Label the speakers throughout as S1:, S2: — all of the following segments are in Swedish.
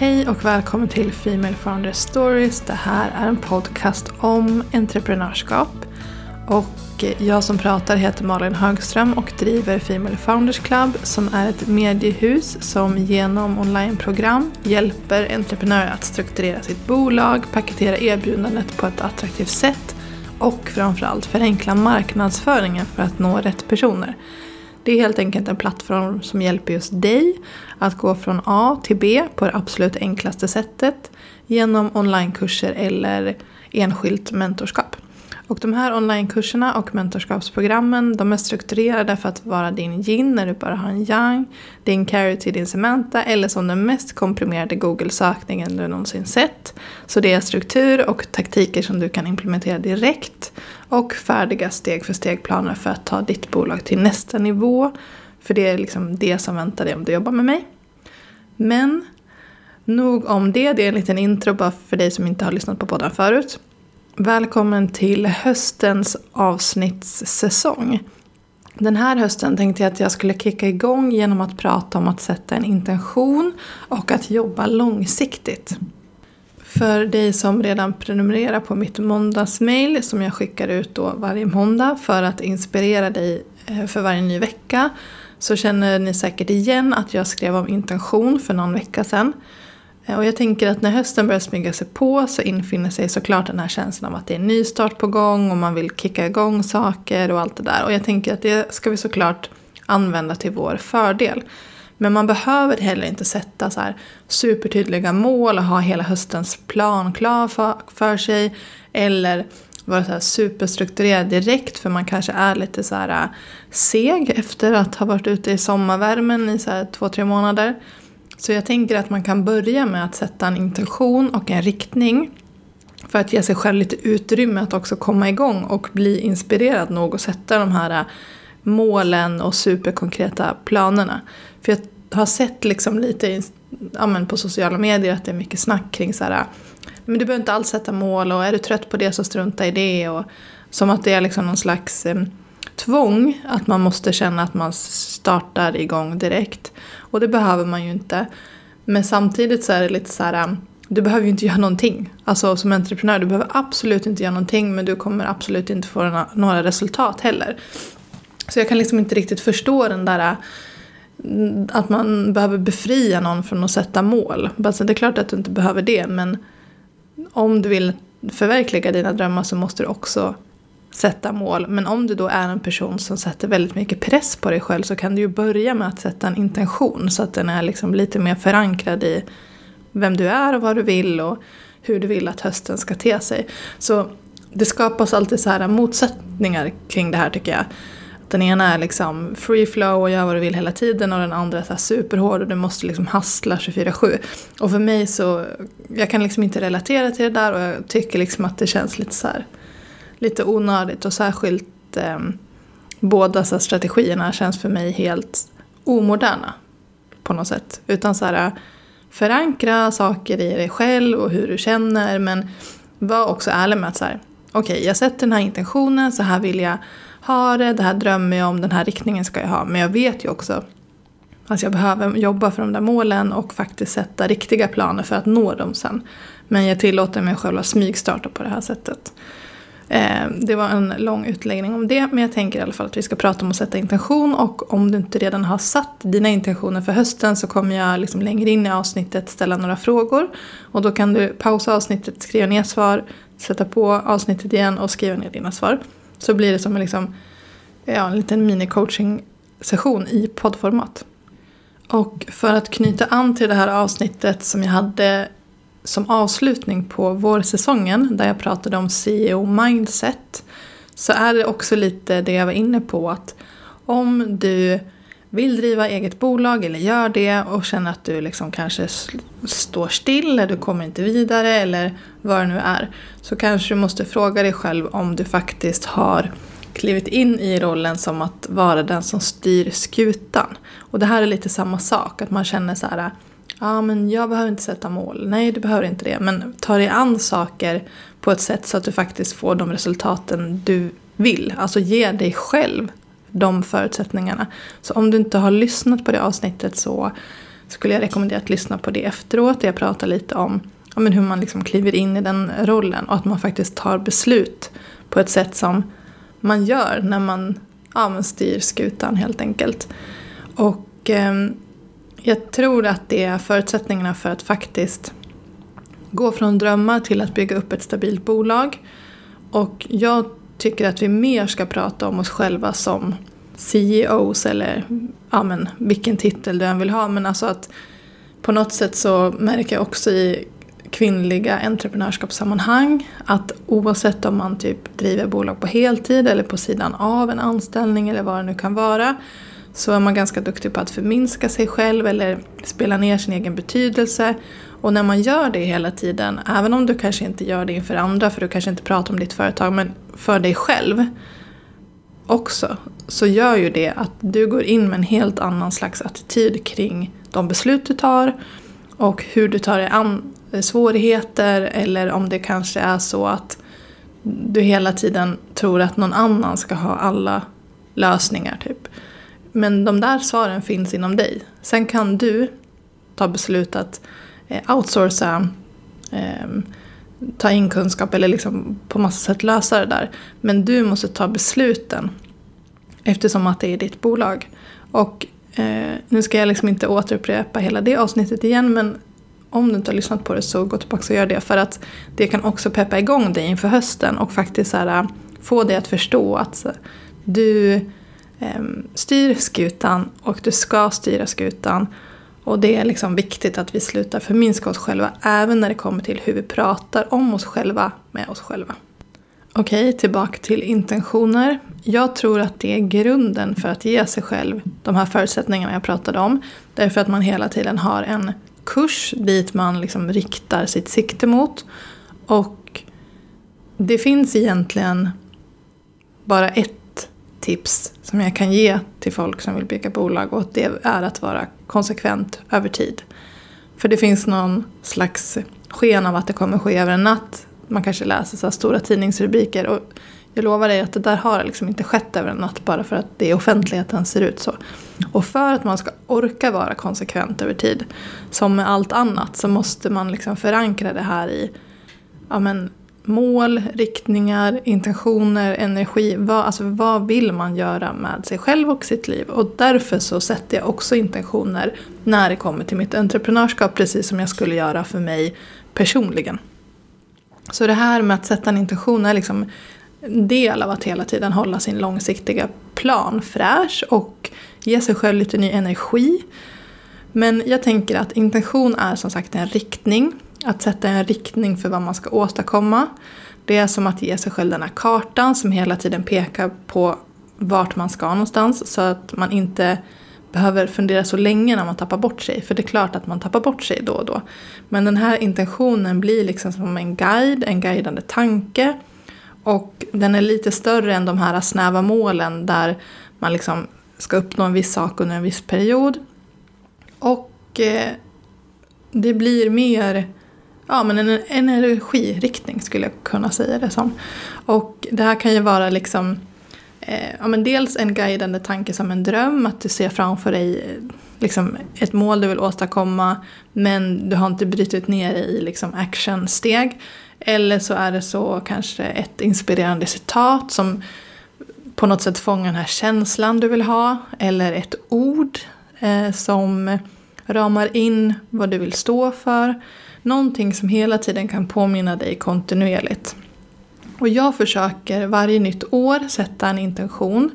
S1: Hej och välkommen till Female Founder Stories. Det här är en podcast om entreprenörskap. Och jag som pratar heter Malin Högström och driver Female Founders Club som är ett mediehus som genom onlineprogram hjälper entreprenörer att strukturera sitt bolag, paketera erbjudandet på ett attraktivt sätt och framförallt förenkla marknadsföringen för att nå rätt personer. Det är helt enkelt en plattform som hjälper just dig att gå från A till B på det absolut enklaste sättet genom onlinekurser eller enskilt mentorskap. Och de här onlinekurserna och mentorskapsprogrammen de är strukturerade för att vara din yin när du bara har en yang, din carry till din Cementa eller som den mest komprimerade Google-sökningen du någonsin sett. Så det är struktur och taktiker som du kan implementera direkt och färdiga steg för steg-planer för att ta ditt bolag till nästa nivå. För det är liksom det som väntar dig om du jobbar med mig. Men nog om det, det är en liten intro bara för dig som inte har lyssnat på podden förut. Välkommen till höstens avsnittssäsong. Den här hösten tänkte jag att jag skulle kicka igång genom att prata om att sätta en intention och att jobba långsiktigt. För dig som redan prenumererar på mitt måndagsmail som jag skickar ut då varje måndag för att inspirera dig eh, för varje ny vecka så känner ni säkert igen att jag skrev om intention för någon vecka sedan. Eh, och jag tänker att när hösten börjar smyga sig på så infinner sig såklart den här känslan av att det är en ny start på gång och man vill kicka igång saker och allt det där. Och jag tänker att det ska vi såklart använda till vår fördel. Men man behöver heller inte sätta så här supertydliga mål och ha hela höstens plan klar för, för sig. Eller vara så här superstrukturerad direkt för man kanske är lite så här eh, seg efter att ha varit ute i sommarvärmen i så här två, tre månader. Så jag tänker att man kan börja med att sätta en intention och en riktning för att ge sig själv lite utrymme att också komma igång och bli inspirerad nog att sätta de här äh, målen och superkonkreta planerna. För jag har sett liksom lite ja, på sociala medier att det är mycket snack kring så här, äh, men du behöver inte alls sätta mål och är du trött på det så strunta i det. Och, som att det är liksom någon slags eh, tvång att man måste känna att man startar igång direkt. Och det behöver man ju inte. Men samtidigt så är det lite så här, um, du behöver ju inte göra någonting. Alltså som entreprenör, du behöver absolut inte göra någonting men du kommer absolut inte få några resultat heller. Så jag kan liksom inte riktigt förstå den där uh, att man behöver befria någon från att sätta mål. Alltså det är klart att du inte behöver det men om du vill förverkliga dina drömmar så måste du också sätta mål. Men om du då är en person som sätter väldigt mycket press på dig själv så kan du ju börja med att sätta en intention så att den är liksom lite mer förankrad i vem du är och vad du vill och hur du vill att hösten ska te sig. Så det skapas alltid så här motsättningar kring det här tycker jag. Den ena är liksom free flow och gör vad du vill hela tiden och den andra är så superhård och du måste liksom hastla 24-7. Och för mig så, jag kan liksom inte relatera till det där och jag tycker liksom att det känns lite så här, lite onödigt och särskilt eh, båda så strategierna känns för mig helt omoderna på något sätt. Utan så här, äh, förankra saker i dig själv och hur du känner men var också ärlig med att så här, okej okay, jag sätter den här intentionen, så här vill jag ha det, det här drömmer jag om, den här riktningen ska jag ha. Men jag vet ju också att jag behöver jobba för de där målen och faktiskt sätta riktiga planer för att nå dem sen. Men jag tillåter mig själv att smygstarta på det här sättet. Eh, det var en lång utläggning om det, men jag tänker i alla fall att vi ska prata om att sätta intention och om du inte redan har satt dina intentioner för hösten så kommer jag liksom längre in i avsnittet ställa några frågor. Och då kan du pausa avsnittet, skriva ner svar, sätta på avsnittet igen och skriva ner dina svar. Så blir det som en, liksom, ja, en liten mini-coaching-session i poddformat. Och för att knyta an till det här avsnittet som jag hade som avslutning på vårsäsongen där jag pratade om CEO mindset så är det också lite det jag var inne på att om du vill driva eget bolag eller gör det och känner att du liksom kanske står still eller du kommer inte vidare eller vad det nu är. Så kanske du måste fråga dig själv om du faktiskt har klivit in i rollen som att vara den som styr skutan. Och det här är lite samma sak, att man känner så här Ja, men jag behöver inte sätta mål. Nej, du behöver inte det. Men ta dig an saker på ett sätt så att du faktiskt får de resultaten du vill. Alltså ge dig själv de förutsättningarna. Så om du inte har lyssnat på det avsnittet så skulle jag rekommendera att lyssna på det efteråt. Där jag pratar lite om ja, men hur man liksom kliver in i den rollen och att man faktiskt tar beslut på ett sätt som man gör när man ja, men styr skutan helt enkelt. Och eh, jag tror att det är förutsättningarna för att faktiskt gå från drömmar till att bygga upp ett stabilt bolag. Och jag tycker att vi mer ska prata om oss själva som CEOs eller ja, men, vilken titel du än vill ha. Men alltså att på något sätt så märker jag också i kvinnliga entreprenörskapssammanhang att oavsett om man typ driver bolag på heltid eller på sidan av en anställning eller vad det nu kan vara så är man ganska duktig på att förminska sig själv eller spela ner sin egen betydelse. Och när man gör det hela tiden, även om du kanske inte gör det inför andra för du kanske inte pratar om ditt företag, men för dig själv också, så gör ju det att du går in med en helt annan slags attityd kring de beslut du tar och hur du tar dig an svårigheter eller om det kanske är så att du hela tiden tror att någon annan ska ha alla lösningar. Typ. Men de där svaren finns inom dig. Sen kan du ta beslut att eh, outsourca, eh, ta in kunskap eller liksom på massa sätt lösa det där. Men du måste ta besluten eftersom att det är ditt bolag. Och eh, nu ska jag liksom inte återupprepa hela det avsnittet igen men om du inte har lyssnat på det så gå tillbaka och gör det. För att det kan också peppa igång dig inför hösten och faktiskt så här, få dig att förstå att du eh, Ehm, styr skutan och du ska styra skutan. Och det är liksom viktigt att vi slutar förminska oss själva även när det kommer till hur vi pratar om oss själva med oss själva. Okej, tillbaka till intentioner. Jag tror att det är grunden för att ge sig själv de här förutsättningarna jag pratade om. Därför att man hela tiden har en kurs dit man liksom riktar sitt sikte mot. Och det finns egentligen bara ett tips som jag kan ge till folk som vill bygga bolag och det är att vara konsekvent över tid. För det finns någon slags sken av att det kommer ske över en natt. Man kanske läser så stora tidningsrubriker och jag lovar dig att det där har liksom inte skett över en natt bara för att det i offentligheten ser ut så. Och för att man ska orka vara konsekvent över tid, som med allt annat, så måste man liksom förankra det här i ja, men, mål, riktningar, intentioner, energi. Vad, alltså, vad vill man göra med sig själv och sitt liv? Och därför så sätter jag också intentioner när det kommer till mitt entreprenörskap, precis som jag skulle göra för mig personligen. Så det här med att sätta en intention är liksom en del av att hela tiden hålla sin långsiktiga plan fräsch och ge sig själv lite ny energi. Men jag tänker att intention är som sagt en riktning. Att sätta en riktning för vad man ska åstadkomma. Det är som att ge sig själv den här kartan som hela tiden pekar på vart man ska någonstans. Så att man inte behöver fundera så länge när man tappar bort sig. För det är klart att man tappar bort sig då och då. Men den här intentionen blir liksom som en guide, en guidande tanke. Och den är lite större än de här snäva målen där man liksom ska uppnå en viss sak under en viss period. Och eh, det blir mer ja, men en energiriktning skulle jag kunna säga det som. Och det här kan ju vara liksom eh, ja, men dels en guidande tanke som en dröm, att du ser framför dig eh, liksom, ett mål du vill åstadkomma men du har inte brutit ner det i liksom, actionsteg. Eller så är det så kanske ett inspirerande citat som på något sätt fångar den här känslan du vill ha. Eller ett ord eh, som ramar in vad du vill stå för. Någonting som hela tiden kan påminna dig kontinuerligt. Och jag försöker varje nytt år sätta en intention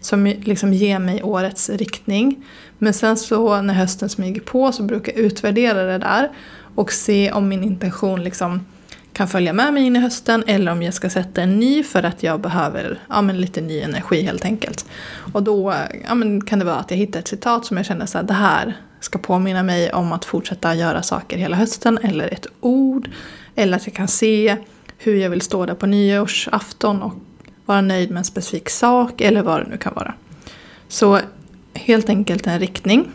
S1: som liksom ger mig årets riktning. Men sen så när hösten smyger på så brukar jag utvärdera det där och se om min intention liksom kan följa med mig in i hösten eller om jag ska sätta en ny för att jag behöver ja, men lite ny energi helt enkelt. Och då ja, men kan det vara att jag hittar ett citat som jag känner så här, det här ska påminna mig om att fortsätta göra saker hela hösten eller ett ord. Eller att jag kan se hur jag vill stå där på nyårsafton och vara nöjd med en specifik sak eller vad det nu kan vara. Så helt enkelt en riktning.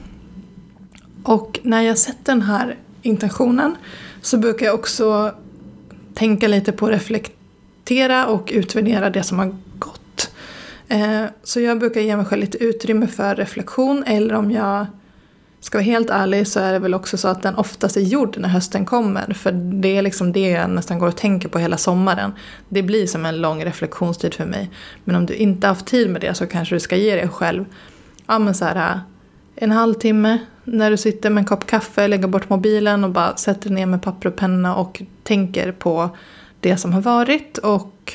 S1: Och när jag sätter den här intentionen så brukar jag också tänka lite på att reflektera och utvärdera det som har gått. Eh, så jag brukar ge mig själv lite utrymme för reflektion eller om jag ska vara helt ärlig så är det väl också så att den oftast är gjord när hösten kommer. För det är liksom det jag nästan går och tänker på hela sommaren. Det blir som en lång reflektionstid för mig. Men om du inte har haft tid med det så kanske du ska ge dig själv ja, men så här, en halvtimme när du sitter med en kopp kaffe, lägger bort mobilen och bara sätter ner med papper och penna och tänker på det som har varit och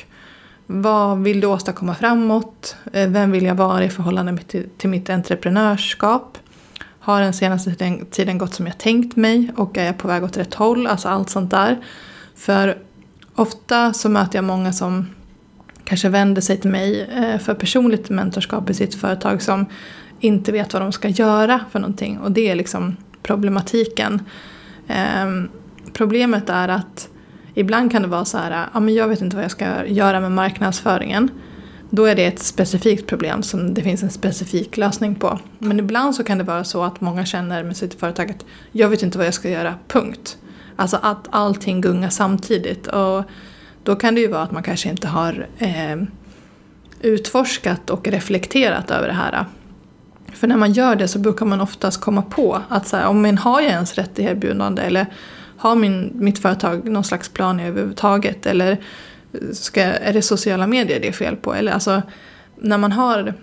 S1: vad vill du åstadkomma framåt? Eh, vem vill jag vara i förhållande till mitt entreprenörskap? Har den senaste tiden gått som jag tänkt mig och är jag på väg åt rätt håll? Alltså allt sånt där. För ofta så möter jag många som kanske vänder sig till mig eh, för personligt mentorskap i sitt företag som inte vet vad de ska göra för någonting. Och det är liksom problematiken. Ehm, problemet är att ibland kan det vara så här, ja men jag vet inte vad jag ska göra med marknadsföringen. Då är det ett specifikt problem som det finns en specifik lösning på. Men ibland så kan det vara så att många känner med sitt företag att jag vet inte vad jag ska göra, punkt. Alltså att allting gungar samtidigt. Och då kan det ju vara att man kanske inte har eh, utforskat och reflekterat över det här. För när man gör det så brukar man oftast komma på att så här, om man har jag ens rätt erbjudande eller har min, mitt företag någon slags plan överhuvudtaget eller ska, är det sociala medier det är fel på? Eller alltså, när man har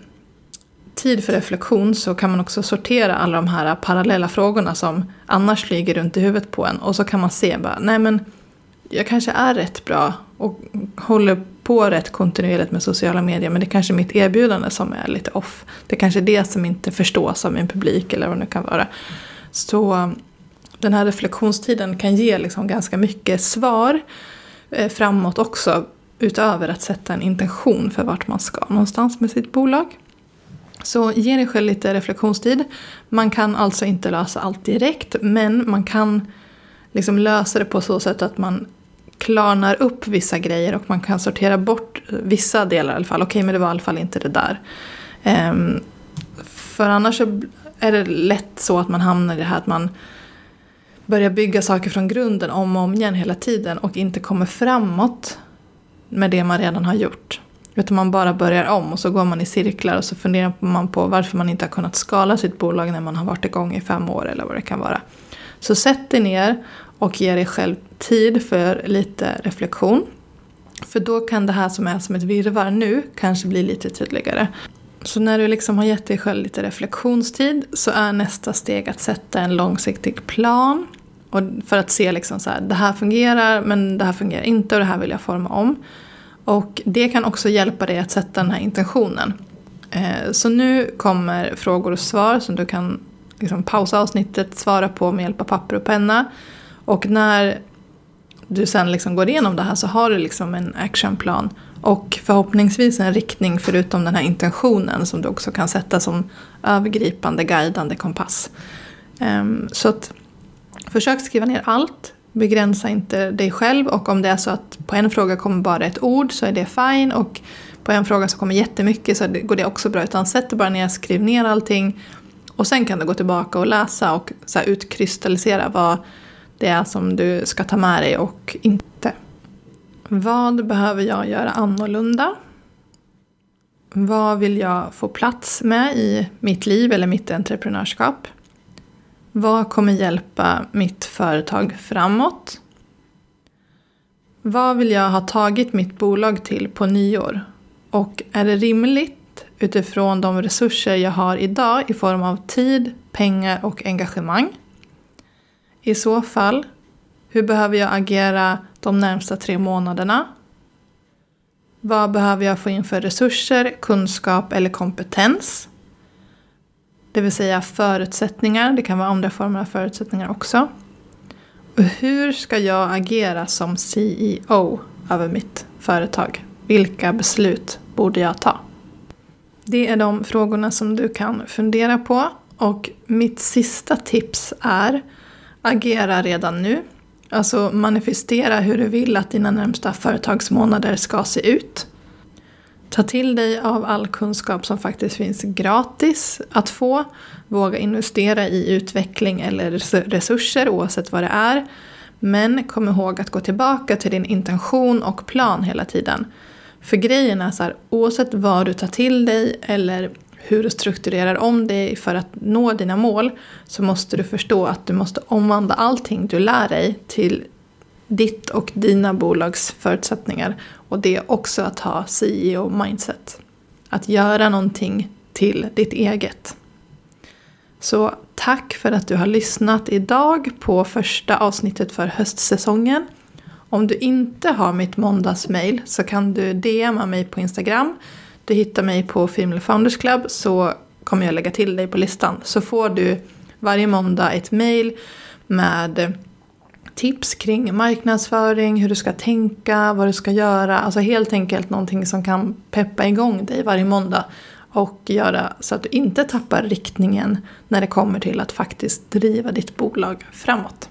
S1: tid för reflektion så kan man också sortera alla de här parallella frågorna som annars flyger runt i huvudet på en och så kan man se bara, nej men jag kanske är rätt bra och håller på rätt kontinuerligt med sociala medier men det är kanske mitt erbjudande som är lite off. Det är kanske är det som inte förstås av min publik eller vad det nu kan vara. Så den här reflektionstiden kan ge liksom ganska mycket svar Eh, framåt också utöver att sätta en intention för vart man ska någonstans med sitt bolag. Så ge dig själv lite reflektionstid. Man kan alltså inte lösa allt direkt men man kan liksom lösa det på så sätt att man klarnar upp vissa grejer och man kan sortera bort vissa delar i alla fall. Okej, okay, men det var i alla fall inte det där. Ehm, för annars är det lätt så att man hamnar i det här att man börjar bygga saker från grunden om och om igen hela tiden och inte kommer framåt med det man redan har gjort. Utan man bara börjar om och så går man i cirklar och så funderar man på varför man inte har kunnat skala sitt bolag när man har varit igång i fem år eller vad det kan vara. Så sätt dig ner och ge dig själv tid för lite reflektion. För då kan det här som är som ett virvar nu kanske bli lite tydligare. Så när du liksom har gett dig själv lite reflektionstid så är nästa steg att sätta en långsiktig plan. Och för att se liksom så här, det här fungerar men det här fungerar inte och det här vill jag forma om. Och det kan också hjälpa dig att sätta den här intentionen. Eh, så nu kommer frågor och svar som du kan liksom pausa avsnittet, svara på med hjälp av papper och penna. Och när du sen liksom går igenom det här så har du liksom en actionplan och förhoppningsvis en riktning förutom den här intentionen som du också kan sätta som övergripande guidande kompass. Ehm, så att försök skriva ner allt, begränsa inte dig själv och om det är så att på en fråga kommer bara ett ord så är det fine och på en fråga så kommer jättemycket så går det också bra. Utan sätt det bara ner, skriv ner allting och sen kan du gå tillbaka och läsa och så utkristallisera vad det är som du ska ta med dig och inte. Vad behöver jag göra annorlunda? Vad vill jag få plats med i mitt liv eller mitt entreprenörskap? Vad kommer hjälpa mitt företag framåt? Vad vill jag ha tagit mitt bolag till på nyår? Och är det rimligt utifrån de resurser jag har idag i form av tid, pengar och engagemang? I så fall, hur behöver jag agera de närmsta tre månaderna? Vad behöver jag få in för resurser, kunskap eller kompetens? Det vill säga förutsättningar, det kan vara andra former av förutsättningar också. Och hur ska jag agera som CEO över mitt företag? Vilka beslut borde jag ta? Det är de frågorna som du kan fundera på. Och mitt sista tips är Agera redan nu. Alltså manifestera hur du vill att dina närmsta företagsmånader ska se ut. Ta till dig av all kunskap som faktiskt finns gratis att få. Våga investera i utveckling eller resurser oavsett vad det är. Men kom ihåg att gå tillbaka till din intention och plan hela tiden. För grejen är så här, oavsett vad du tar till dig eller hur du strukturerar om dig för att nå dina mål så måste du förstå att du måste omvandla allting du lär dig till ditt och dina bolags förutsättningar. Och det är också att ha CEO-mindset. Att göra någonting till ditt eget. Så tack för att du har lyssnat idag på första avsnittet för höstsäsongen. Om du inte har mitt måndagsmail så kan du DMa mig på Instagram. Du hittar mig på Female Founders Club så kommer jag lägga till dig på listan. Så får du varje måndag ett mail med tips kring marknadsföring, hur du ska tänka, vad du ska göra. Alltså helt enkelt någonting som kan peppa igång dig varje måndag. Och göra så att du inte tappar riktningen när det kommer till att faktiskt driva ditt bolag framåt.